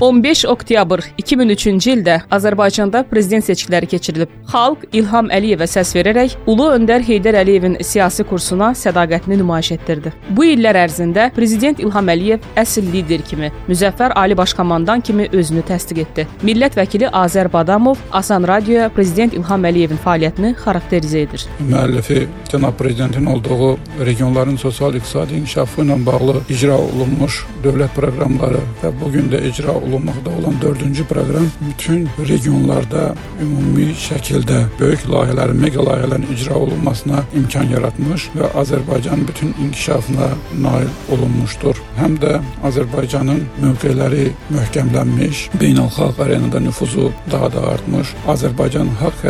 15 oktyabr 2003-cü ildə Azərbaycanda prezident seçkiləri keçirilib. Xalq İlham Əliyevə səs verərək Ulu öndər Heydər Əliyevin siyasi kursuna sədaqətini nümayiş etdirdi. Bu illər ərzində prezident İlham Əliyev əsl lider kimi, müzəffər ali baş komandan kimi özünü təsdiq etdi. Millət vəkili Azər Badamov Asan Radioya prezident İlham Əliyevin fəaliyyətini xarakterizə edir. Müəllifi cənab prezidentin olduğu regionların sosial-iqtisadi inkişafı ilə bağlı icra olunmuş dövlət proqramları və bu gün də icra olunmaqda olan 4-cü proqram bütün regionlarda ümumi şəkildə böyük layihələrin, mega layihələrin icra olunmasına imkan yaratmış və Azərbaycan bütün inkişafına nail olunmuşdur. Həm də Azərbaycanın mövqeləri möhkəmlənmiş, beynəlxalq arenada nüfuzu daha da artmış, Azərbaycan haqq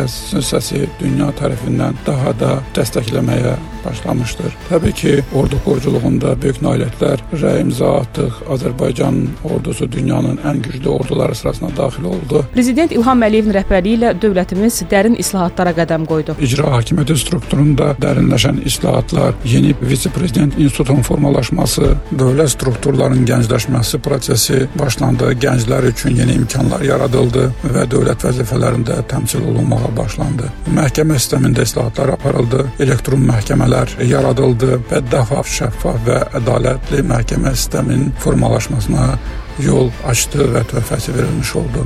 səsi dünya tərəfindən daha da dəstəkləməyə başlamışdır. Təbii ki, ordu quruculuğunda böyük nailiyyətlər imza atdıq. Azərbaycan ordusu dünyanın ən güclü orduları sırasına daxil oldu. Prezident İlham Əliyevin rəhbərliyi ilə dövlətimiz dərin islahatlara qədəm qoydu. İcra hakimiyyəti strukturunda dərinləşən islahatlar, yeni vitse-prezident institutunun formalaşması, dövlət strukturlarının gəncləşməsi prosesi başlandı. Gənclər üçün yeni imkanlar yaradıldı və dövlət vəzifələrində təmsil olunmağa başlandı. Məhkəmə sistemində islahatlar aparıldı. Elektron məhkəmələr yaradıldı və daha şəffaf və ədalətli məhkəmə sisteminin formalaşmasına yol açdı və töhfəsi verilmiş oldu.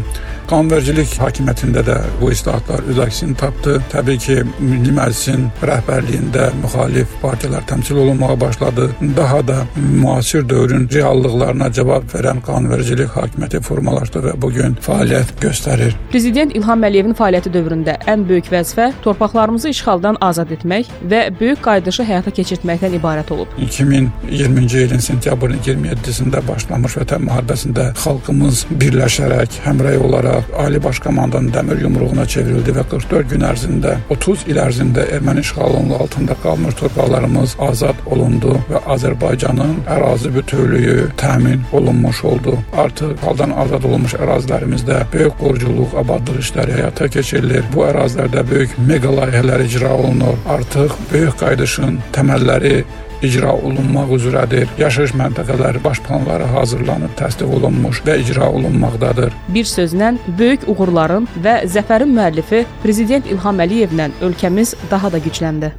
Qanunvericilik hakimiyyətində də bu islahatlar öz əksini tapdı. Təbii ki, Milli Məclisin rəhbərliyində müxalif partiyalar təmsil olunmağa başladı. Daha da müasir dövrün reallıqlarına cavab verən qanunvericilik hakimiyyəti formalaşdı və bu gün fəaliyyət göstərir. Prezident İlham Əliyevin fəaliyyəti dövründə ən böyük vəzifə torpaqlarımızı işğaldan azad etmək və böyük qayıdışı həyata keçirtməkdən ibarət olub. 2020-ci ilin sentyabrın 27-sində başlamış Vətən müharibəsində xalqımız birləşərək, həmrəy olaraq Ali Baş Komandanın dəmir yumruğuna çevrildi və 44 gün ərzində 30 il ərzində erməni işğalının altında qalmış torpaqlarımız azad olundu və Azərbaycanın ərazi bütövlüyü təmin olunmuş oldu. Artıq haldan azad olunmuş ərazilərimizdə böyük quruculuq, abadlıq işləri həyata keçirilir. Bu ərazilərdə böyük mega layihələr icra olunur. Artıq böyük qayıdışın təməlləri icra olunmaq üzrədir. Yaşayış məntəqələri baş planları hazırlanıb, təsdiq olunmuş və icra olunmaqdadır. Bir sözlə böyük uğurların və zəfərin müəllifi prezident İlham Əliyevlə ölkəmiz daha da gücləndi.